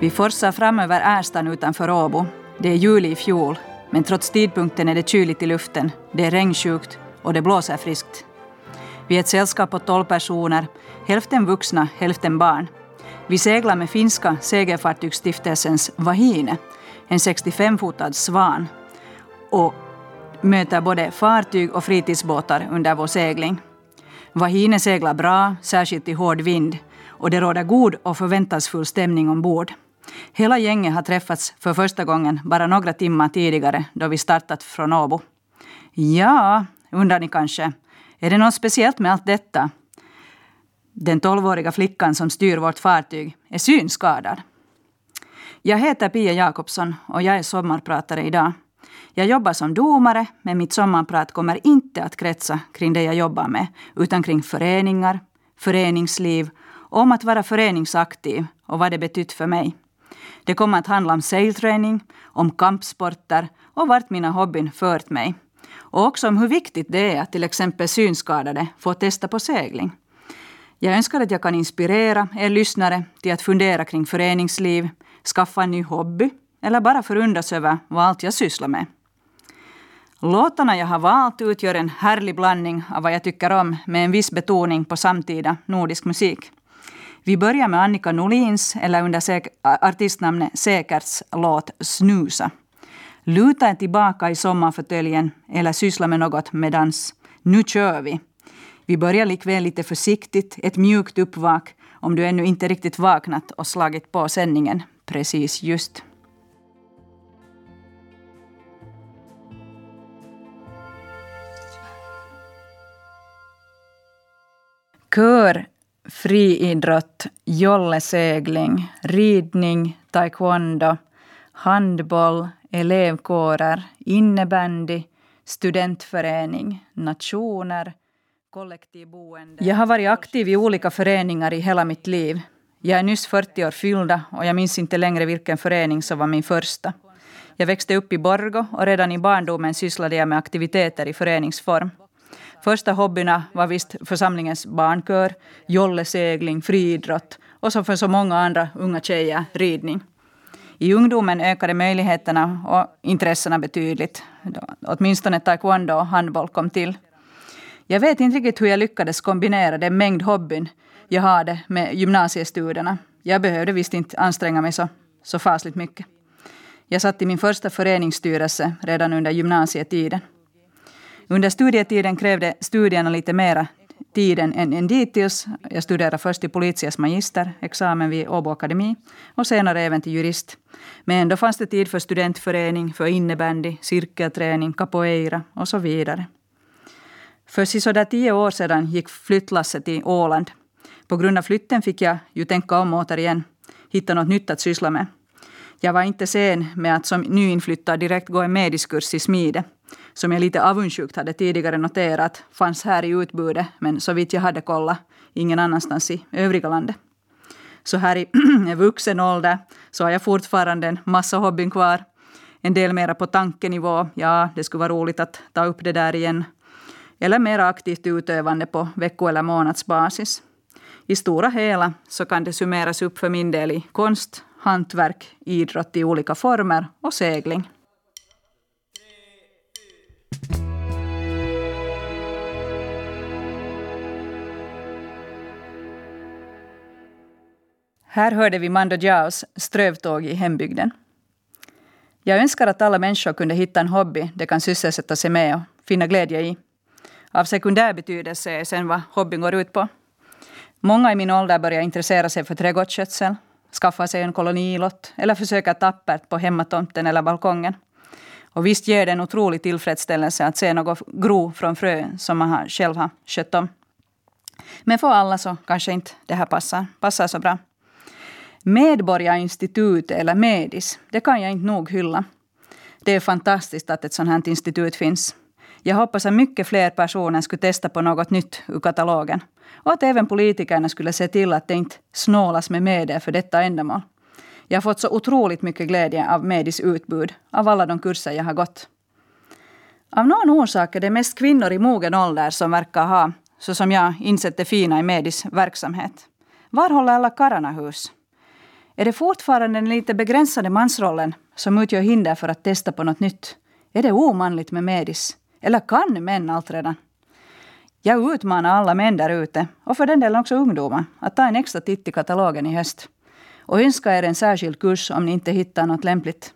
Vi forsar fram över Ärstan utanför Åbo. Det är juli i fjol, men trots tidpunkten är det kyligt i luften, det är regnsjukt och det blåser friskt. Vi är ett sällskap på tolv personer, hälften vuxna, hälften barn. Vi seglar med finska segelfartygsstiftelsens Vahine, en 65-fotad svan, och möter både fartyg och fritidsbåtar under vår segling. Vahine seglar bra, särskilt i hård vind, och det råder god och förväntansfull stämning ombord. Hela gänget har träffats för första gången bara några timmar tidigare då vi startat från Åbo. Ja, undrar ni kanske, är det något speciellt med allt detta? Den tolvåriga flickan som styr vårt fartyg är synskadad. Jag heter Pia Jakobsson och jag är sommarpratare idag. Jag jobbar som domare, men mitt sommarprat kommer inte att kretsa kring det jag jobbar med, utan kring föreningar, föreningsliv, om att vara föreningsaktiv och vad det betytt för mig. Det kommer att handla om sailträning, om kampsporter och vart mina hobbyn fört mig. Och också om hur viktigt det är att till exempel synskadade får testa på segling. Jag önskar att jag kan inspirera er lyssnare till att fundera kring föreningsliv, skaffa en ny hobby eller bara förundras över vad allt jag sysslar med. Låtarna jag har valt utgör en härlig blandning av vad jag tycker om med en viss betoning på samtida nordisk musik. Vi börjar med Annika Norlins, eller under artistnamnet Säkerts låt Snusa. Luta er tillbaka i sommarfåtöljen eller syssla med något medans. Nu kör vi! Vi börjar likväl lite försiktigt, ett mjukt uppvak om du ännu inte riktigt vaknat och slagit på sändningen precis just. Kör, friidrott, jollesegling, ridning, taekwondo, handboll, elevkårer, innebandy, studentförening, nationer, kollektivboende. Jag har varit aktiv i olika föreningar i hela mitt liv. Jag är nyss 40 år fyllda och jag minns inte längre vilken förening som var min första. Jag växte upp i Borgo och redan i barndomen sysslade jag med aktiviteter i föreningsform. Första hobbyerna var visst församlingens barnkör, jollesegling, friidrott och som för så många andra unga tjejer, ridning. I ungdomen ökade möjligheterna och intressena betydligt. Åtminstone taekwondo och handboll kom till. Jag vet inte riktigt hur jag lyckades kombinera den mängd hobbyn jag hade med gymnasiestudierna. Jag behövde visst inte anstränga mig så, så fasligt mycket. Jag satt i min första föreningsstyrelse redan under gymnasietiden. Under studietiden krävde studierna lite mera tiden än, än dittills. Jag studerade först till Politias magister, examen vid Åbo Akademi och senare även till jurist. Men ändå fanns det tid för studentförening, för innebandy, cirkelträning, capoeira och så vidare. För sisådär tio år sedan gick flyttlasset till Åland. På grund av flytten fick jag ju tänka om återigen, hitta något nytt att syssla med. Jag var inte sen med att som nyinflyttad direkt gå en mediskurs i smide som jag lite avundsjukt hade tidigare noterat fanns här i utbudet, men så vitt jag hade kollat ingen annanstans i övriga landet. Så här i vuxen ålder så har jag fortfarande en massa hobbyn kvar. En del mera på tankenivå, ja, det skulle vara roligt att ta upp det där igen. Eller mera aktivt utövande på vecko eller månadsbasis. I stora hela så kan det summeras upp för min del i konst, hantverk, idrott i olika former och segling. Här hörde vi Mando Jaos strövtåg i hembygden. Jag önskar att alla människor kunde hitta en hobby de kan sysselsätta sig med och finna glädje i. Av sekundär betydelse är sen vad hobbyn går ut på. Många i min ålder börjar intressera sig för trädgårdsskötsel, skaffa sig en kolonilott eller försöka tappert på hemmatomten eller balkongen. Och visst ger det en otrolig tillfredsställelse att se något gro från frö som man själv har skött om. Men för alla så kanske inte det här passar, passar så bra. Medborgarinstitutet eller MEDIS, det kan jag inte nog hylla. Det är fantastiskt att ett sådant här institut finns. Jag hoppas att mycket fler personer skulle testa på något nytt ur katalogen. Och att även politikerna skulle se till att det inte snålas med medel för detta ändamål. Jag har fått så otroligt mycket glädje av Medis utbud, av alla de kurser jag har gått. Av någon orsak är det mest kvinnor i mogen ålder som verkar ha, så som jag, insett det fina i Medis verksamhet. Var håller alla karlarna hus? Är det fortfarande den lite begränsade mansrollen som utgör hinder för att testa på något nytt? Är det omanligt med medis? Eller kan män allt redan? Jag utmanar alla män där ute, och för den delen också ungdomar, att ta en extra titt i katalogen i höst. Och önska er en särskild kurs om ni inte hittar något lämpligt.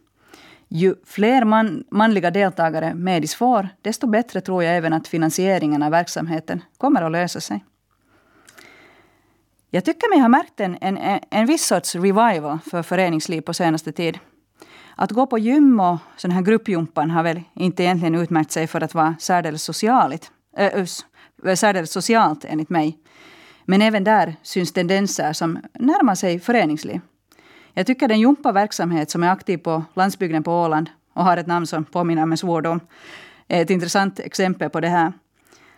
Ju fler man, manliga deltagare Medis får, desto bättre tror jag även att finansieringen av verksamheten kommer att lösa sig. Jag tycker mig ha märkt en, en, en viss sorts revival för föreningsliv på senaste tid. Att gå på gym och sån här gruppjumpan har väl inte egentligen utmärkt sig för att vara särdeles, socialt, äh, särdeles socialt enligt mig. Men även där syns tendenser som närmar sig föreningsliv. Jag tycker den jumpaverksamhet som är aktiv på landsbygden på Åland och har ett namn som påminner om en svordom är ett intressant exempel på det här.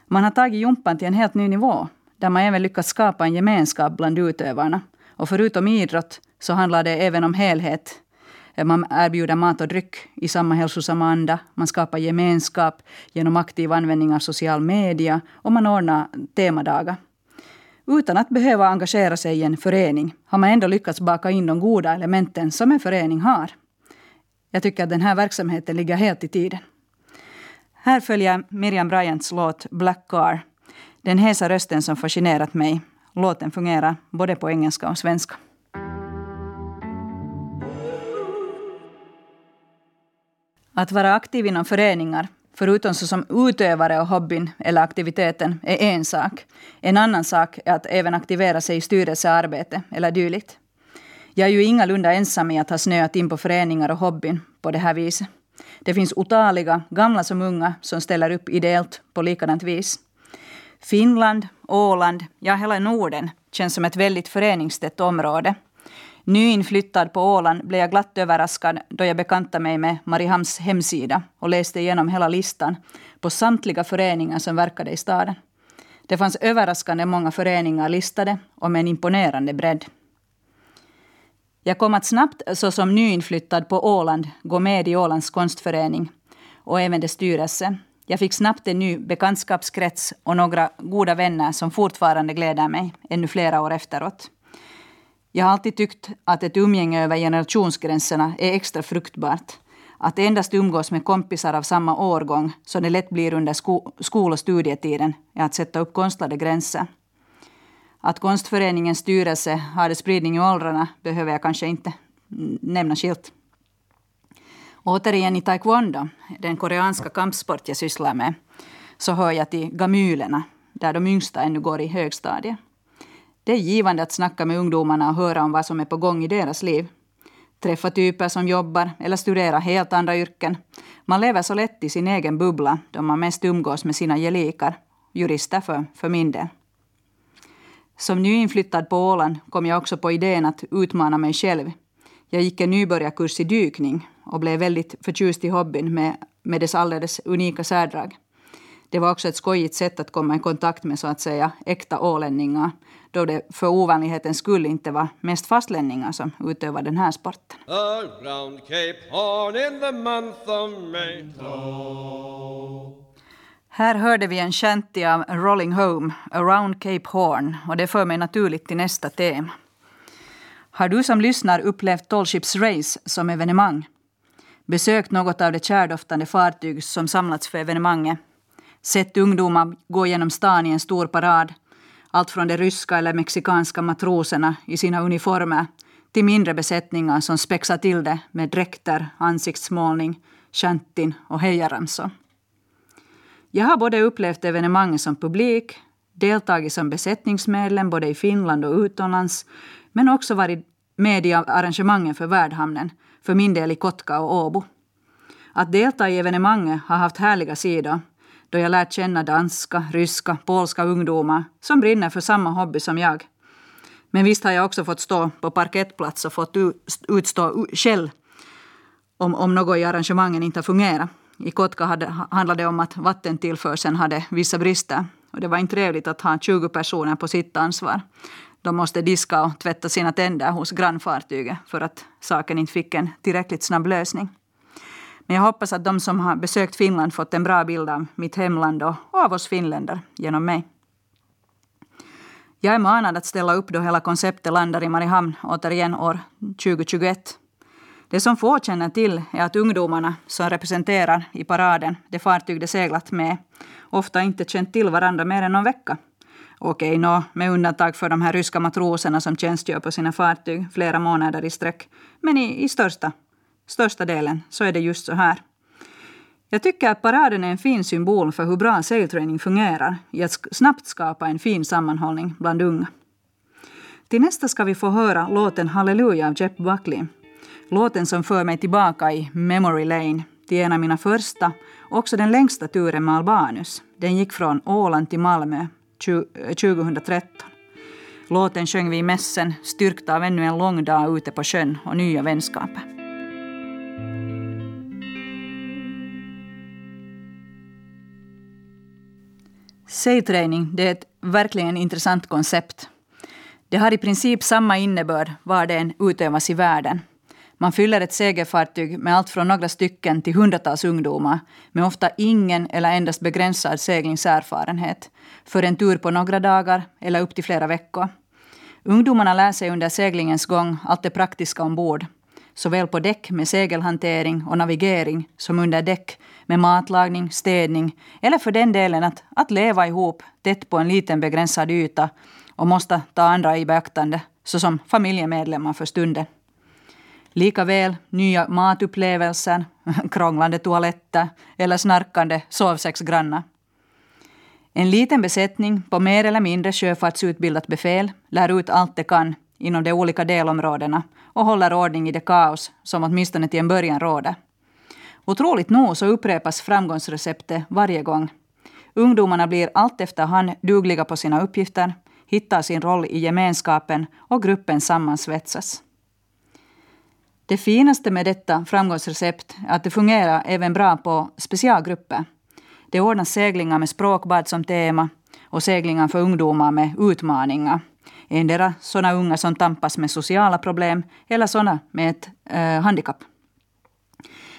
Man har tagit jumpan till en helt ny nivå där man även lyckats skapa en gemenskap bland utövarna. Och förutom idrott så handlar det även om helhet. Man erbjuder mat och dryck i samma hälsosamma anda. Man skapar gemenskap genom aktiv användning av social media och man ordnar temadagar. Utan att behöva engagera sig i en förening har man ändå lyckats baka in de goda elementen som en förening har. Jag tycker att den här verksamheten ligger helt i tiden. Här följer Miriam Bryants låt Black Car. Den hesa rösten som fascinerat mig. Låten fungerar både på engelska och svenska. Att vara aktiv inom föreningar förutom som utövare och hobbyn eller aktiviteten, är en sak. En annan sak är att även aktivera sig i styrelsearbete eller dylikt. Jag är ju ingalunda ensam i att ha snöat in på föreningar och hobbyn på det här viset. Det finns otaliga, gamla som unga, som ställer upp ideellt på likadant vis. Finland, Åland, ja hela Norden känns som ett väldigt föreningstätt område Nyinflyttad på Åland blev jag glatt överraskad då jag bekantade mig med Mariehamns hemsida och läste igenom hela listan på samtliga föreningar som verkade i staden. Det fanns överraskande många föreningar listade och med en imponerande bredd. Jag kom att snabbt såsom nyinflyttad på Åland gå med i Ålands konstförening och även dess styrelse. Jag fick snabbt en ny bekantskapskrets och några goda vänner som fortfarande gläder mig ännu flera år efteråt. Jag har alltid tyckt att ett umgänge över generationsgränserna är extra fruktbart. Att endast umgås med kompisar av samma årgång, som det lätt blir under sko skol och studietiden, är att sätta upp konstlade gränser. Att konstföreningens styrelse har spridning i åldrarna behöver jag kanske inte nämna skilt. Återigen i taekwondo, den koreanska kampsport jag sysslar med, så hör jag till gamylerna, där de yngsta ännu går i högstadiet. Det är givande att snacka med ungdomarna och höra om vad som är på gång i deras liv. Träffa typer som jobbar eller studerar helt andra yrken. Man lever så lätt i sin egen bubbla då man mest umgås med sina gelikar, jurister för, för min del. Som nyinflyttad på Åland kom jag också på idén att utmana mig själv. Jag gick en nybörjarkurs i dykning och blev väldigt förtjust i hobbyn med, med dess alldeles unika särdrag. Det var också ett skojigt sätt att komma i kontakt med så att säga äkta ålänningar då det för ovanlighetens skull inte var mest fastlänningar som utövade den här sporten. Around Cape Horn in the month of May. Här hörde vi en shanty av Rolling Home, Around Cape Horn, och det för mig naturligt till nästa tema. Har du som lyssnar upplevt Tall Ships Race som evenemang? Besökt något av de kärdoftande fartyg som samlats för evenemanget? Sett ungdomar gå genom stan i en stor parad allt från de ryska eller mexikanska matroserna i sina uniformer till mindre besättningar som spexar till det med dräkter, ansiktsmålning, shantin och hejaramsor. Jag har både upplevt evenemanget som publik, deltagit som besättningsmedlem både i Finland och utomlands, men också varit med i arrangemangen för värdhamnen, för min del i Kotka och Åbo. Att delta i evenemanget har haft härliga sidor då jag lärt känna danska, ryska, polska ungdomar som brinner för samma hobby som jag. Men visst har jag också fått stå på parkettplats och fått utstå skäll om, om något i arrangemangen inte har fungerat. I Kotka hade, handlade det om att vattentillförseln hade vissa brister. Och det var inte trevligt att ha 20 personer på sitt ansvar. De måste diska och tvätta sina tänder hos grannfartyget för att saken inte fick en tillräckligt snabb lösning. Men jag hoppas att de som har besökt Finland fått en bra bild av mitt hemland och av oss finländare genom mig. Jag är manad att ställa upp då hela konceptet landar i Mariehamn återigen år 2021. Det som få känner till är att ungdomarna som representerar i paraden det fartyg de seglat med ofta inte känt till varandra mer än någon vecka. Okej, nå, med undantag för de här ryska matroserna som tjänstgör på sina fartyg flera månader i sträck. Men i, i största, största delen så är det just så här. Jag tycker att paraden är en fin symbol för hur bra sailtraining fungerar i att snabbt skapa en fin sammanhållning bland unga. Till nästa ska vi få höra låten Halleluja av Jeff Buckley. Låten som för mig tillbaka i Memory Lane till en av mina första, också den längsta turen med Albanus. Den gick från Åland till Malmö 2013. Eh, låten sjöng vi i mässen, styrkta av ännu en lång dag ute på sjön och nya vänskaper. Sägträning det är ett verkligen intressant koncept. Det har i princip samma innebörd var det än utövas i världen. Man fyller ett segelfartyg med allt från några stycken till hundratals ungdomar med ofta ingen eller endast begränsad seglingserfarenhet för en tur på några dagar eller upp till flera veckor. Ungdomarna lär sig under seglingens gång allt det praktiska ombord såväl på däck med segelhantering och navigering som under däck med matlagning, städning eller för den delen att, att leva ihop tätt på en liten begränsad yta och måste ta andra i beaktande såsom familjemedlemmar för stunden. Likaväl nya matupplevelser, krånglande toaletter eller snarkande sovsexgrannar. En liten besättning på mer eller mindre sjöfartsutbildat befäl lär ut allt det kan inom de olika delområdena och håller ordning i det kaos som åtminstone till en början råder. Otroligt nog så upprepas framgångsreceptet varje gång. Ungdomarna blir allt efterhand dugliga på sina uppgifter, hittar sin roll i gemenskapen och gruppen sammansvetsas. Det finaste med detta framgångsrecept är att det fungerar även bra på specialgrupper. Det ordnas seglingar med språkbad som tema och seglingar för ungdomar med utmaningar. Endera sådana unga som tampas med sociala problem eller sådana med ett eh, handikapp.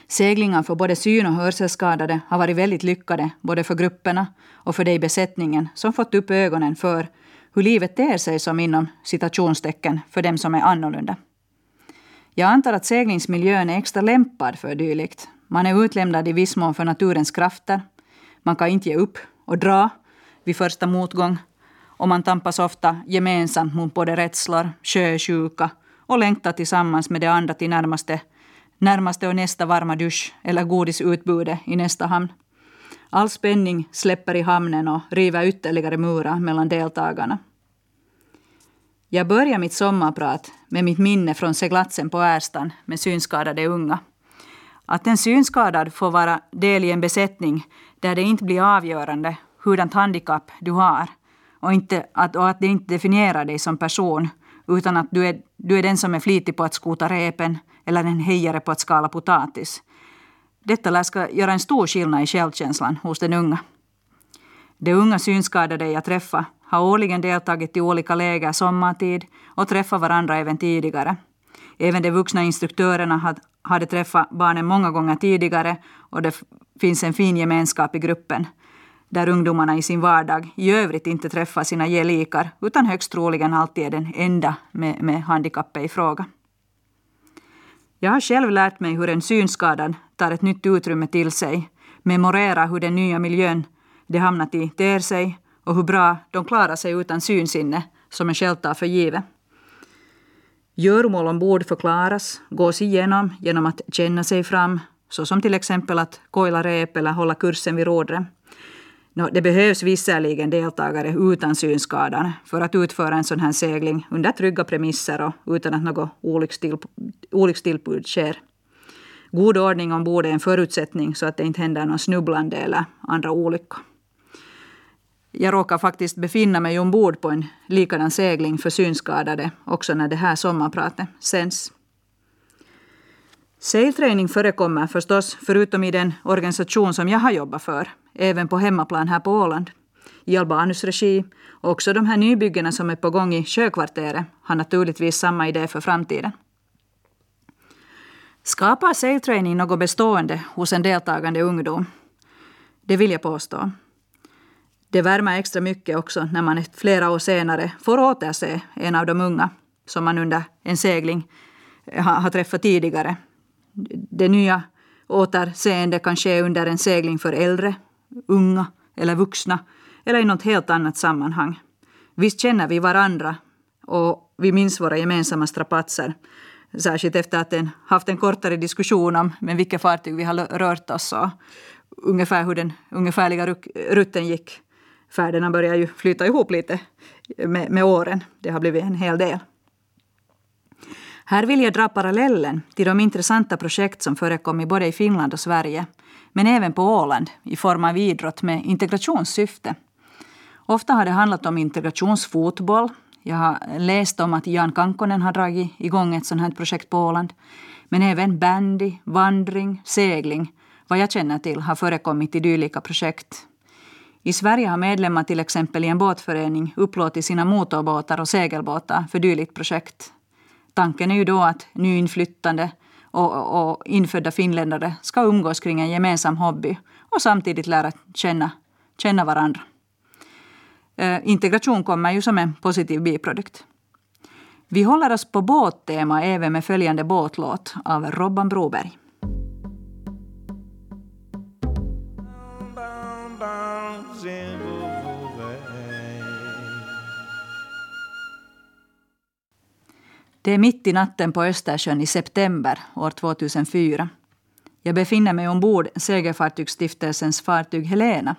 Seglingar för både syn och hörselskadade har varit väldigt lyckade både för grupperna och för de i besättningen som fått upp ögonen för hur livet ter sig som inom citationstecken för dem som är annorlunda. Jag antar att seglingsmiljön är extra lämpad för dylikt. Man är utlämnad i viss mån för naturens krafter. Man kan inte ge upp och dra vid första motgång. Och man tampas ofta gemensamt mot både rädslor, sjösjuka och längtar tillsammans med de andra till närmaste, närmaste och nästa varma dusch eller godisutbudet i nästa hamn. All spänning släpper i hamnen och river ytterligare murar mellan deltagarna. Jag börjar mitt sommarprat med mitt minne från seglatsen på Ärstan med synskadade unga. Att en synskadad får vara del i en besättning där det inte blir avgörande hurdant handikapp du har och, inte, att, och att det inte definierar dig som person utan att du är, du är den som är flitig på att skota repen eller en hejare på att skala potatis. Detta lär ska göra en stor skillnad i självkänslan hos den unga. De unga synskadade jag träffar har årligen deltagit i olika läger sommartid och träffat varandra även tidigare. Även de vuxna instruktörerna hade träffat barnen många gånger tidigare och det finns en fin gemenskap i gruppen där ungdomarna i sin vardag i övrigt inte träffar sina gelikar utan högst troligen alltid är den enda med, med handikappet i fråga. Jag har själv lärt mig hur en synskadad tar ett nytt utrymme till sig, memorerar hur den nya miljön de hamnat i ter sig och hur bra de klarar sig utan synsinne som en själv tar för givet. Göromål ombord förklaras, gås igenom genom att känna sig fram, såsom till exempel att koila rep eller hålla kursen vid rodret. No, det behövs visserligen deltagare utan synskadan för att utföra en sån här segling under trygga premisser och utan att något olyckstillbud sker. God ordning ombord är en förutsättning så att det inte händer någon snubblande eller andra olyckor. Jag råkar faktiskt befinna mig ombord på en likadan segling för synskadade också när det här sommarpratet sänds. Sailtraining förekommer förstås, förutom i den organisation som jag har jobbat för, även på hemmaplan här på Åland. I Albanus regi. Också de här nybyggena som är på gång i Sjökvarteret har naturligtvis samma idé för framtiden. Skapar sailtraining något bestående hos en deltagande ungdom? Det vill jag påstå. Det värmer extra mycket också när man flera år senare får återse en av de unga som man under en segling har träffat tidigare. Det nya återseendet kan ske under en segling för äldre, unga eller vuxna eller i något helt annat sammanhang. Visst känner vi varandra och vi minns våra gemensamma strapatser. Särskilt efter att en, haft en kortare diskussion om med vilka fartyg vi har rört oss och ungefär hur den ungefärliga rutten gick. Färderna börjar ju flyta ihop lite med, med åren. Det har blivit en hel del. Här vill jag dra parallellen till de intressanta projekt som förekom i både i Finland och Sverige, men även på Åland i form av idrott med integrationssyfte. Ofta har det handlat om integrationsfotboll. Jag har läst om att Jan Kankonen har dragit igång ett sådant här projekt på Åland. Men även bandy, vandring, segling, vad jag känner till, har förekommit i dylika projekt. I Sverige har medlemmar till exempel i en båtförening upplåtit sina motorbåtar och segelbåtar för dylikt projekt. Tanken är ju då att nyinflyttande och, och infödda finländare ska umgås kring en gemensam hobby och samtidigt lära känna, känna varandra. Eh, integration kommer ju som en positiv biprodukt. Vi håller oss på båttema även med följande båtlåt av Robban Broberg. Det är mitt i natten på Östersjön i september år 2004. Jag befinner mig ombord Segelfartygsstiftelsens fartyg Helena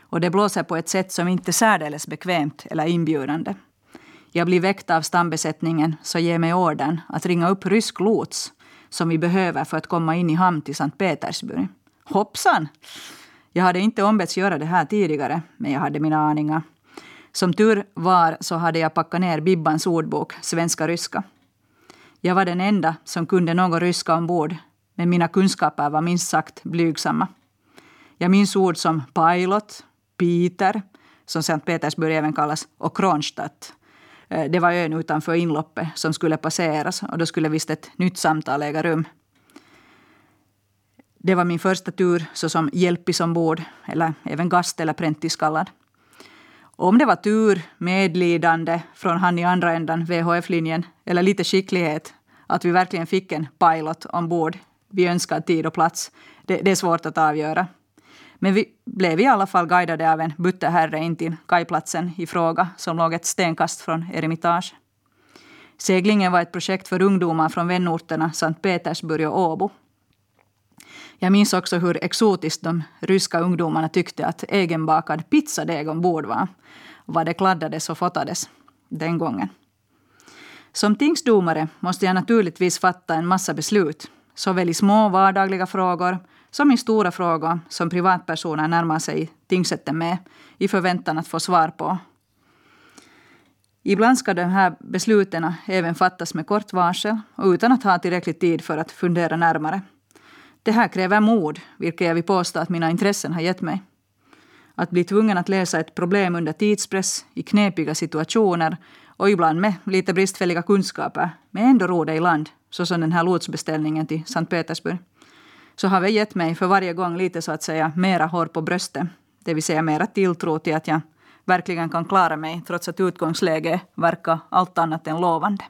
och det blåser på ett sätt som inte är särdeles bekvämt eller inbjudande. Jag blir väckt av stambesättningen så ger mig orden att ringa upp rysk lots som vi behöver för att komma in i hamn till Sankt Petersburg. Hoppsan! Jag hade inte ombetts göra det här tidigare, men jag hade mina aningar. Som tur var så hade jag packat ner Bibbans ordbok, svenska-ryska. Jag var den enda som kunde något ryska ombord, men mina kunskaper var minst sagt blygsamma. Jag minns ord som pilot, Peter, som Sankt Petersburg även kallas, och Kronstadt. Eh, det var ön utanför inloppet som skulle passeras och då skulle visst ett nytt samtal äga rum. Det var min första tur såsom hjälpis ombord, eller även gast eller präntis kallad. Om det var tur, medlidande från han i andra ändan, VHF-linjen, eller lite skicklighet, att vi verkligen fick en pilot ombord vid önskad tid och plats, det, det är svårt att avgöra. Men vi blev i alla fall guidade av en butteherre in till kajplatsen i fråga som låg ett stenkast från Eremitage. Seglingen var ett projekt för ungdomar från vänorterna Sankt Petersburg och Åbo. Jag minns också hur exotiskt de ryska ungdomarna tyckte att egenbakad pizzadeg ombord var. Vad det kladdades och fotades den gången. Som tingsdomare måste jag naturligtvis fatta en massa beslut, såväl i små vardagliga frågor som i stora frågor som privatpersoner närmar sig tingsrätten med i förväntan att få svar på. Ibland ska de här besluten även fattas med kort varsel och utan att ha tillräcklig tid för att fundera närmare. Det här kräver mod, vilket jag vill påstå att mina intressen har gett mig. Att bli tvungen att lösa ett problem under tidspress, i knepiga situationer och ibland med lite bristfälliga kunskaper, men ändå ro det i land, såsom den här lotsbeställningen till Sankt Petersburg så har det gett mig för varje gång lite så att säga mera hår på bröstet. Det vill säga mera tilltro till att jag verkligen kan klara mig trots att utgångsläget verkar allt annat än lovande.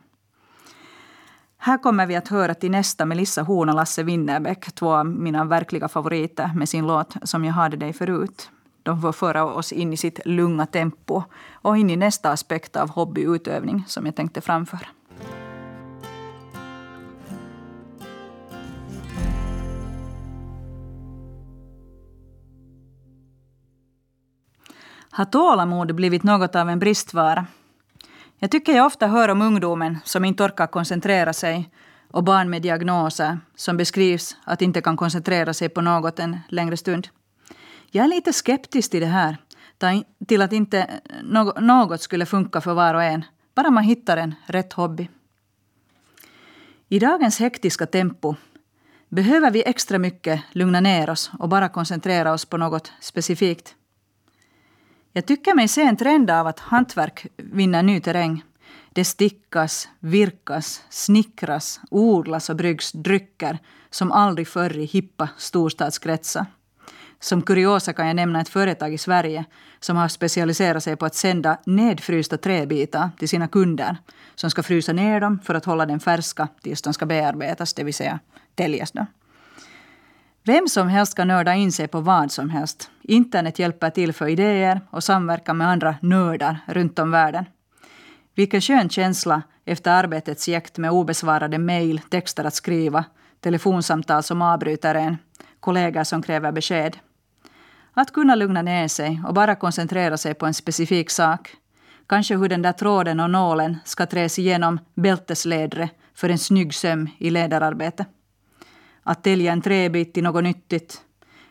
Här kommer vi att höra till nästa Melissa Horn och Lasse Winnerbäck, två av mina verkliga favoriter med sin låt Som jag hade dig förut. De får föra oss in i sitt lugna tempo och in i nästa aspekt av hobbyutövning som jag tänkte framföra. Har tålamod blivit något av en bristvara? Jag tycker jag ofta hör om ungdomen som inte orkar koncentrera sig och barn med diagnoser som beskrivs att inte kan koncentrera sig på något en längre stund. Jag är lite skeptisk till det här, till att inte något skulle funka för var och en, bara man hittar en rätt hobby. I dagens hektiska tempo behöver vi extra mycket lugna ner oss och bara koncentrera oss på något specifikt. Jag tycker mig se en trend av att hantverk vinner ny terräng. Det stickas, virkas, snickras, odlas och bryggs drycker som aldrig förr i hippa storstadskretsar. Som kuriosa kan jag nämna ett företag i Sverige som har specialiserat sig på att sända nedfrysta träbitar till sina kunder som ska frysa ner dem för att hålla dem färska tills de ska bearbetas, det vill säga täljas. Då. Vem som helst kan nörda in sig på vad som helst. Internet hjälper till för idéer och samverkan med andra nördar runt om världen. Vilken skön känsla efter arbetets jäkt med obesvarade mejl, texter att skriva, telefonsamtal som avbryter en, kollegor som kräver besked. Att kunna lugna ner sig och bara koncentrera sig på en specifik sak. Kanske hur den där tråden och nålen ska träs igenom bältesledre för en snygg söm i ledararbete. Att tälja en träbit till något nyttigt.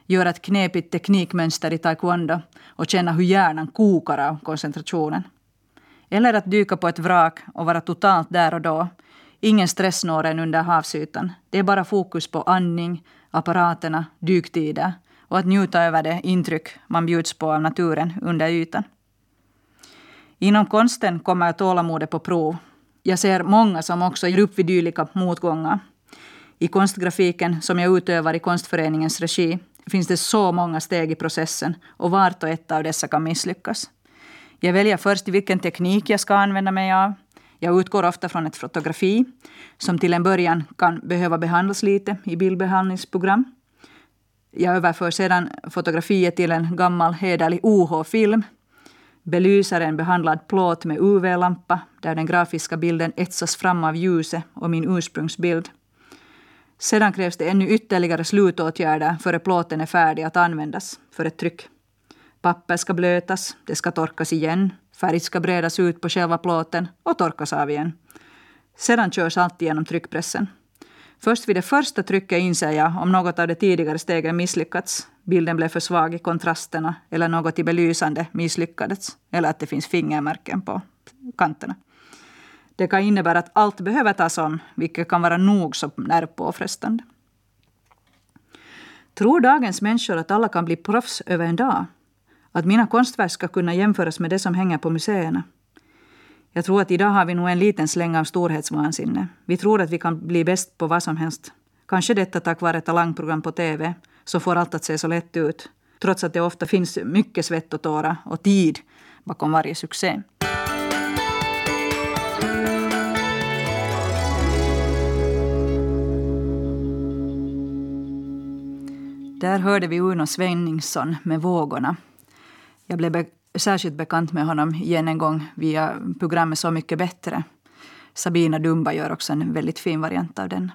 Göra ett knepigt teknikmönster i taekwondo och känna hur hjärnan kokar av koncentrationen. Eller att dyka på ett vrak och vara totalt där och då. Ingen stress når en under havsytan. Det är bara fokus på andning, apparaterna, dyktider och att njuta över det intryck man bjuds på av naturen under ytan. Inom konsten kommer tålamodet på prov. Jag ser många som också ger upp vid dylika motgångar. I konstgrafiken, som jag utövar i konstföreningens regi, finns det så många steg i processen och vart och ett av dessa kan misslyckas. Jag väljer först vilken teknik jag ska använda mig av. Jag utgår ofta från ett fotografi som till en början kan behöva behandlas lite i bildbehandlingsprogram. Jag överför sedan fotografiet till en gammal hederlig OH-film. Belyser en behandlad plåt med UV-lampa där den grafiska bilden etsas fram av ljuset och min ursprungsbild. Sedan krävs det ännu ytterligare slutåtgärder före plåten är färdig att användas för ett tryck. Papper ska blötas, det ska torkas igen, färg ska bredas ut på själva plåten och torkas av igen. Sedan körs allt genom tryckpressen. Först vid det första trycket inser jag om något av de tidigare stegen misslyckats, bilden blev för svag i kontrasterna eller något i belysande misslyckades, eller att det finns fingermärken på kanterna. Det kan innebära att allt behöver tas om, vilket kan vara nog så nervpåfrestande. Tror dagens människor att alla kan bli proffs över en dag? Att mina konstverk ska kunna jämföras med det som hänger på museerna? Jag tror att idag har vi nog en liten släng av storhetsvansinne. Vi tror att vi kan bli bäst på vad som helst. Kanske detta tack vare talangprogram på TV, som får allt att se så lätt ut. Trots att det ofta finns mycket svett och tårar och tid bakom varje succé. Där hörde vi Uno Svenningsson med Vågorna. Jag blev särskilt bekant med honom igen en gång via programmet Så mycket bättre. Sabina Dumba gör också en väldigt fin variant av den.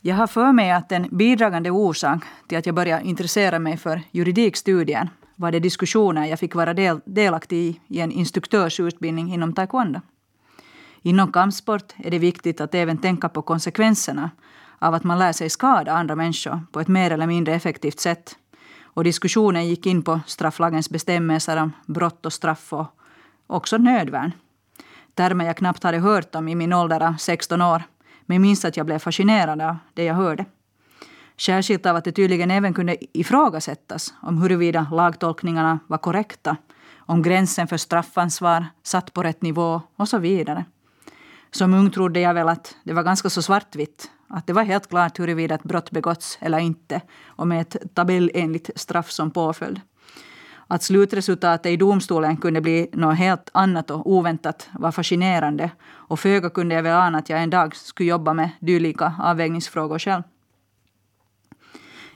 Jag har för mig att en bidragande orsak till att jag började intressera mig för juridikstudier var de diskussioner jag fick vara del, delaktig i i en instruktörsutbildning inom taekwondo. Inom kampsport är det viktigt att även tänka på konsekvenserna av att man lär sig skada andra människor på ett mer eller mindre effektivt sätt. Och diskussionen gick in på strafflagens bestämmelser om brott och straff och också nödvärn. Termer jag knappt hade hört om i min ålder av 16 år, men minns att jag blev fascinerad av det jag hörde. Särskilt av att det tydligen även kunde ifrågasättas om huruvida lagtolkningarna var korrekta, om gränsen för straffansvar satt på rätt nivå och så vidare. Som ung trodde jag väl att det var ganska så svartvitt att det var helt klart huruvida ett brott begåtts eller inte och med ett tabellenligt straff som påföljd. Att slutresultatet i domstolen kunde bli något helt annat och oväntat var fascinerande och föga kunde jag väl ana att jag en dag skulle jobba med dylika avvägningsfrågor själv.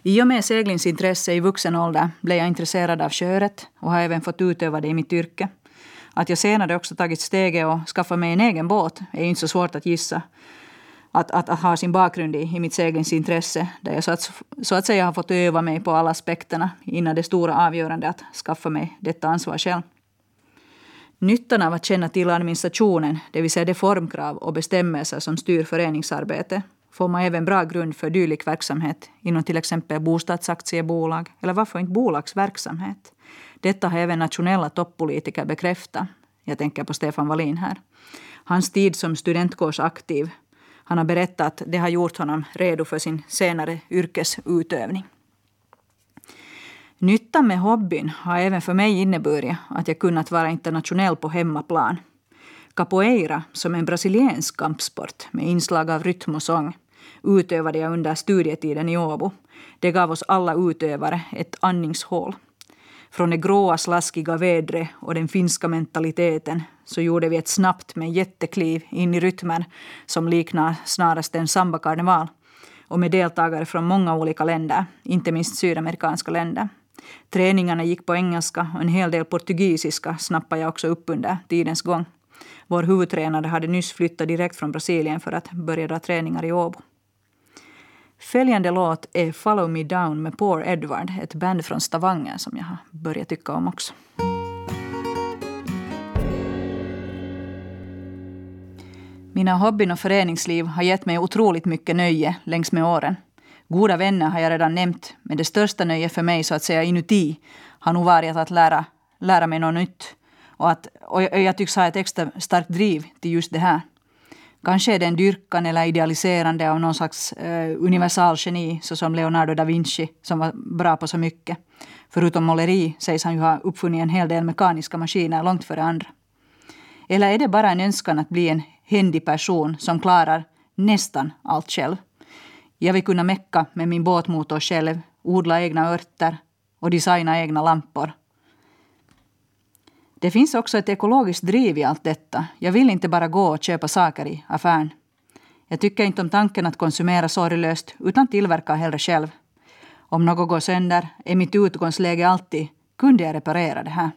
I och med seglingsintresse i vuxen ålder blev jag intresserad av köret och har även fått utöva det i mitt yrke. Att jag senare också tagit steget och skaffat mig en egen båt är inte så svårt att gissa att, att, att ha sin bakgrund i, i mitt intresse. Där jag så att, så att säga har fått öva mig på alla aspekterna innan det stora avgörandet att skaffa mig detta ansvar själv. Nyttan av att känna till administrationen, det vill säga de formkrav och bestämmelser som styr föreningsarbete, får man även bra grund för dylik verksamhet inom till exempel bostadsaktiebolag eller varför inte bolagsverksamhet. Detta har även nationella toppolitiker bekräftat. Jag tänker på Stefan Wallin här. Hans tid som studentkårsaktiv han har berättat att det har gjort honom redo för sin senare yrkesutövning. Nyttan med hobbyn har även för mig inneburit att jag kunnat vara internationell på hemmaplan. Capoeira, som är en brasiliensk kampsport med inslag av rytm och sång, utövade jag under studietiden i Åbo det gav oss alla utövare ett andningshål. Från det gråa slaskiga vädret och den finska mentaliteten så gjorde vi ett snabbt men jättekliv in i rytmen som liknar snarast en sambakarneval och med deltagare från många olika länder, inte minst sydamerikanska länder. Träningarna gick på engelska och en hel del portugisiska snappade jag också upp under tidens gång. Vår huvudtränare hade nyss flyttat direkt från Brasilien för att börja dra träningar i Åbo. Följande låt är Follow Me Down med Poor Edward, ett band från Stavanger som jag har börjat tycka om också. Mina hobbyn och föreningsliv har gett mig otroligt mycket nöje längs med åren. Goda vänner har jag redan nämnt, men det största nöjet för mig så att säga inuti har nog varit att lära, lära mig något nytt. Och, att, och jag tycks ha ett extra starkt driv till just det här. Kanske är det en dyrkan eller idealiserande av någon slags eh, universalgeni såsom Leonardo da Vinci som var bra på så mycket. Förutom måleri sägs han ju ha uppfunnit en hel del mekaniska maskiner långt före andra. Eller är det bara en önskan att bli en händig person som klarar nästan allt själv? Jag vill kunna mecka med min båtmotor själv, odla egna örter och designa egna lampor. Det finns också ett ekologiskt driv i allt detta. Jag vill inte bara gå och köpa saker i affären. Jag tycker inte om tanken att konsumera sorglöst, utan tillverka hellre själv. Om något går sönder är mitt utgångsläge alltid, kunde jag reparera det här?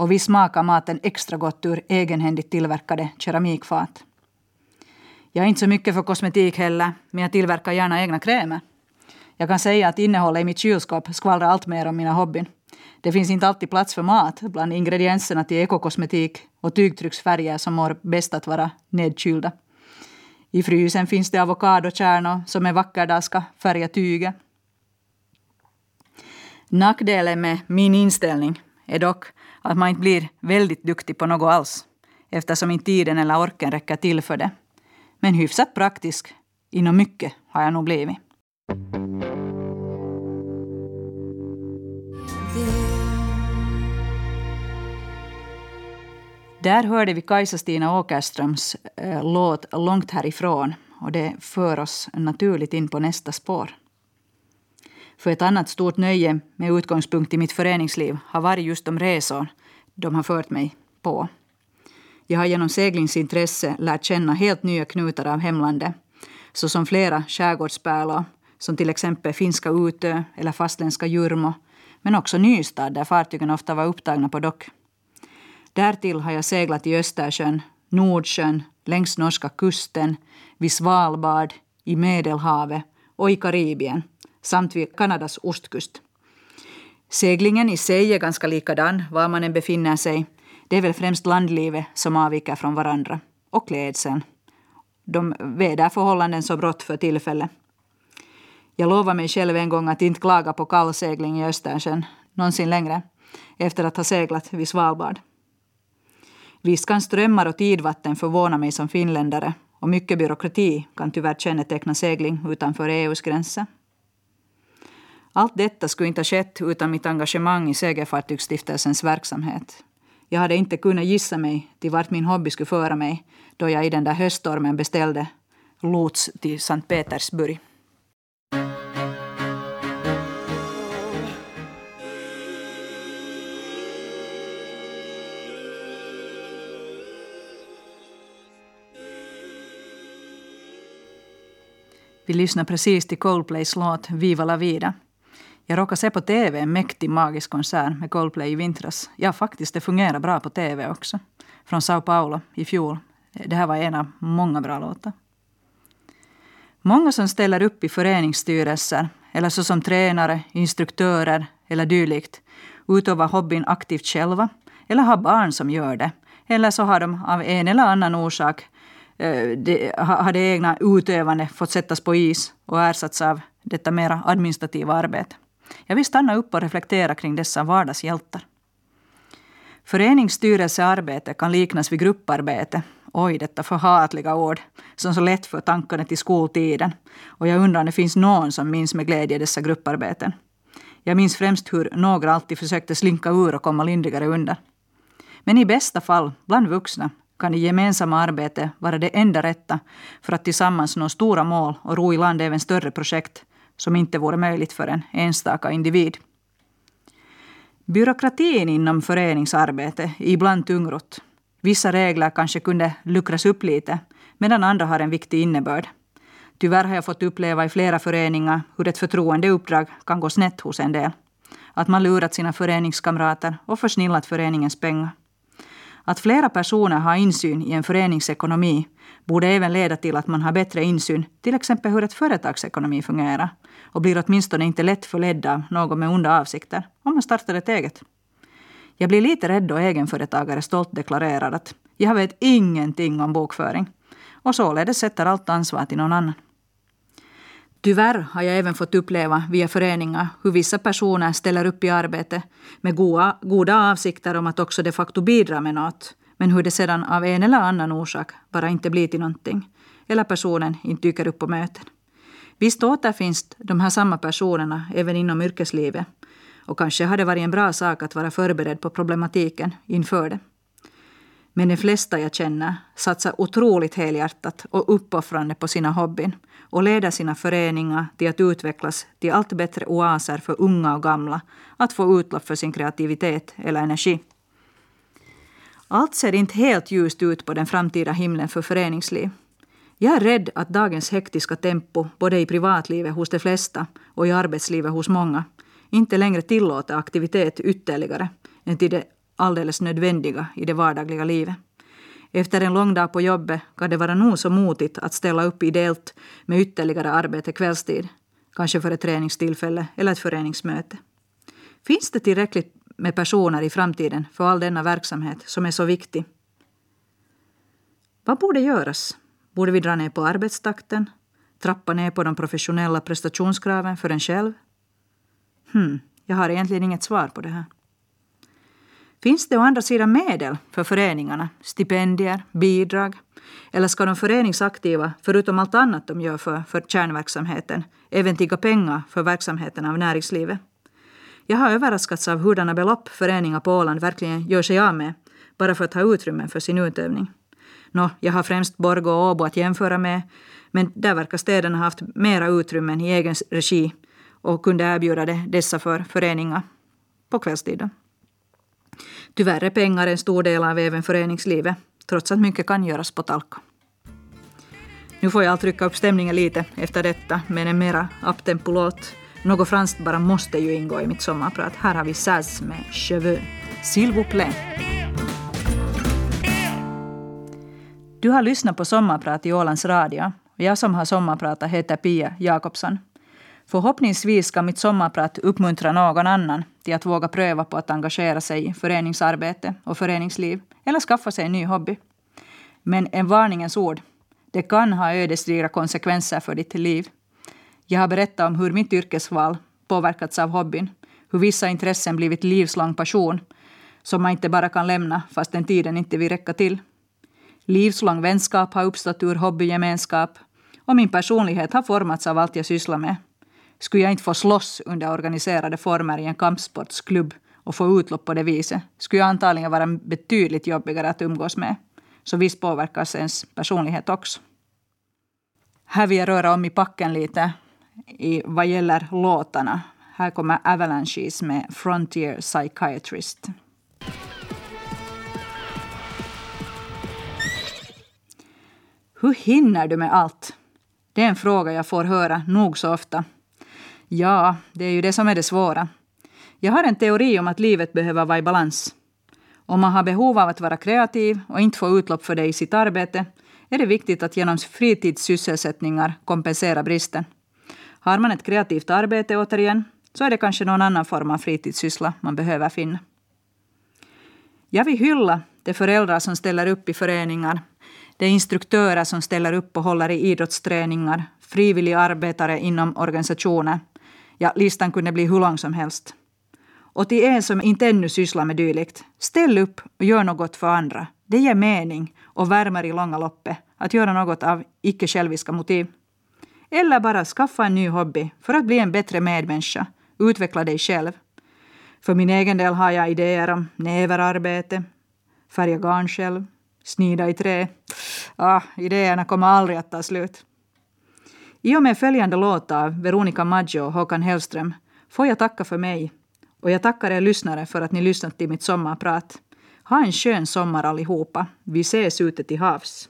Och vi smakar maten extra gott ur egenhändigt tillverkade keramikfat. Jag är inte så mycket för kosmetik heller, men jag tillverkar gärna egna krämer. Jag kan säga att innehållet i mitt kylskåp skvallrar allt mer om mina hobbyn. Det finns inte alltid plats för mat bland ingredienserna till ekokosmetik och tygtrycksfärger som mår bäst att vara nedkylda. I frysen finns det avokadokärnor som med vacker dag ska färga tyget. Nackdelen med min inställning är dock att man inte blir väldigt duktig på något alls eftersom inte tiden eller orken räcker till för det. Men hyfsat praktisk inom mycket har jag nog blivit. Där hörde vi Kajsa-Stina Åkerströms äh, låt Långt härifrån och det för oss naturligt in på nästa spår. För ett annat stort nöje med utgångspunkt i mitt föreningsliv har varit just de resor de har fört mig på. Jag har genom seglingsintresse lärt känna helt nya knutar av hemlandet, såsom flera skärgårdspärlor, som till exempel finska Utö eller fastländska Jurmo, men också Nystad där fartygen ofta var upptagna på dock. Därtill har jag seglat i Östersjön, Nordsjön, längs norska kusten, vid Svalbard, i Medelhavet och i Karibien samt vid Kanadas ostkust. Seglingen i sig är ganska likadan var man än befinner sig. Det är väl främst landlivet som avviker från varandra. Och klädseln. De väderförhållanden som rått för tillfället. Jag lovade mig själv en gång att inte klaga på kallsegling i Östersjön någonsin längre efter att ha seglat vid Svalbard. Visst kan strömmar och tidvatten förvåna mig som finländare och mycket byråkrati kan tyvärr känneteckna segling utanför EUs gränser. Allt detta skulle inte ha skett utan mitt engagemang i Segerfartygsstiftelsens verksamhet. Jag hade inte kunnat gissa mig till vart min hobby skulle föra mig då jag i den där höststormen beställde lots till Sankt Petersburg. Vi lyssnar precis till Coldplays låt Viva la vida. Jag råkade se på tv en mäktig magisk konsert med Coldplay i vintras. Ja, faktiskt, det fungerar bra på tv också. Från Sao Paulo i fjol. Det här var en av många bra låtar. Många som ställer upp i föreningsstyrelser eller så som tränare, instruktörer eller dylikt utövar hobbyn aktivt själva eller har barn som gör det. Eller så har de av en eller annan orsak Eh, det, har det egna utövandet fått sättas på is och ersatts av detta mera administrativa arbete. Jag vill stanna upp och reflektera kring dessa vardagshjältar. Föreningsstyrelsearbete kan liknas vid grupparbete. Oj, detta förhatliga ord som så lätt för tankarna till skoltiden. Och jag undrar om det finns någon som minns med glädje dessa grupparbeten. Jag minns främst hur några alltid försökte slinka ur och komma lindrigare undan. Men i bästa fall, bland vuxna, kan det gemensamma arbetet vara det enda rätta för att tillsammans nå stora mål och ro i land även större projekt som inte vore möjligt för en enstaka individ. Byråkratin inom föreningsarbete är ibland tungrott. Vissa regler kanske kunde luckras upp lite, medan andra har en viktig innebörd. Tyvärr har jag fått uppleva i flera föreningar hur ett förtroendeuppdrag kan gå snett hos en del. Att man lurat sina föreningskamrater och försnillat föreningens pengar. Att flera personer har insyn i en föreningsekonomi borde även leda till att man har bättre insyn, till exempel hur ett företagsekonomi fungerar och blir åtminstone inte lätt förledd av någon med onda avsikter om man startar ett eget. Jag blir lite rädd då egenföretagare stolt deklarerar att jag vet ingenting om bokföring och således sätter allt ansvar till någon annan. Tyvärr har jag även fått uppleva via föreningar hur vissa personer ställer upp i arbete med goda, goda avsikter om att också de facto bidra med något, men hur det sedan av en eller annan orsak bara inte blir till någonting, eller personen inte dyker upp på möten. Visst återfinns de här samma personerna även inom yrkeslivet, och kanske har det varit en bra sak att vara förberedd på problematiken inför det. Men de flesta jag känner satsar otroligt helhjärtat och uppoffrande på sina hobbyn och leder sina föreningar till att utvecklas till allt bättre oaser för unga och gamla att få utlopp för sin kreativitet eller energi. Allt ser inte helt ljust ut på den framtida himlen för föreningsliv. Jag är rädd att dagens hektiska tempo, både i privatlivet hos de flesta och i arbetslivet hos många, inte längre tillåter aktivitet ytterligare än till det alldeles nödvändiga i det vardagliga livet. Efter en lång dag på jobbet kan det vara nog så motigt att ställa upp ideellt med ytterligare arbete kvällstid, kanske för ett träningstillfälle eller ett föreningsmöte. Finns det tillräckligt med personer i framtiden för all denna verksamhet som är så viktig? Vad borde göras? Borde vi dra ner på arbetstakten? Trappa ner på de professionella prestationskraven för en själv? Hmm, jag har egentligen inget svar på det här. Finns det å andra sidan medel för föreningarna? Stipendier, bidrag? Eller ska de föreningsaktiva, förutom allt annat de gör för, för kärnverksamheten, även tigga pengar för verksamheten av näringslivet? Jag har överraskats av hurdana belopp föreningar på Åland verkligen gör sig av med, bara för att ha utrymmen för sin utövning. Nå, jag har främst Borgå och Åbo att jämföra med, men där verkar städerna ha haft mera utrymmen i egen regi och kunde erbjuda det, dessa för föreningar på kvällstid. Tyvärr är pengar en stor del av även föreningslivet, trots att mycket kan göras på Talka. Nu får jag trycka upp stämningen lite efter detta med en mera uptempo-låt. Något franskt bara måste ju ingå i mitt sommarprat. Här har vi Saz med Cheveux. S'il vous plaît. Du har lyssnat på Sommarprat i Ålands Radio. Jag som har sommarpratat heter Pia Jakobsson. Förhoppningsvis ska mitt sommarprat uppmuntra någon annan till att våga pröva på att engagera sig i föreningsarbete och föreningsliv eller skaffa sig en ny hobby. Men en varningens ord. Det kan ha ödesdigra konsekvenser för ditt liv. Jag har berättat om hur mitt yrkesval påverkats av hobbyn, hur vissa intressen blivit livslång passion som man inte bara kan lämna fast den tiden inte vill räcka till. Livslång vänskap har uppstått ur hobbygemenskap och min personlighet har formats av allt jag sysslar med. Skulle jag inte få slåss under organiserade former i en kampsportsklubb och få utlopp på det viset skulle jag antagligen vara betydligt jobbigare att umgås med. Så visst påverkas ens personlighet också. Här vill jag röra om i packen lite i vad gäller låtarna. Här kommer Avalanches med Frontier Psychiatrist. Hur hinner du med allt? Det är en fråga jag får höra nog så ofta. Ja, det är ju det som är det svåra. Jag har en teori om att livet behöver vara i balans. Om man har behov av att vara kreativ och inte få utlopp för det i sitt arbete är det viktigt att genom fritidssysselsättningar kompensera bristen. Har man ett kreativt arbete återigen så är det kanske någon annan form av fritidssyssla man behöver finna. Jag vill hylla de föräldrar som ställer upp i föreningar, det är instruktörer som ställer upp och håller i idrottsträningar, frivilliga arbetare inom organisationer Ja, listan kunde bli hur lång som helst. Och till er som inte ännu sysslar med dylikt, ställ upp och gör något för andra. Det ger mening och värmer i långa loppet att göra något av icke-själviska motiv. Eller bara skaffa en ny hobby för att bli en bättre medmänniska. Utveckla dig själv. För min egen del har jag idéer om näverarbete, färga garn själv, snida i trä. Ah, idéerna kommer aldrig att ta slut. I och med följande låt av Veronica Maggio och Håkan Hellström får jag tacka för mig. Och jag tackar er lyssnare för att ni lyssnat till mitt sommarprat. Ha en skön sommar allihopa. Vi ses ute till havs.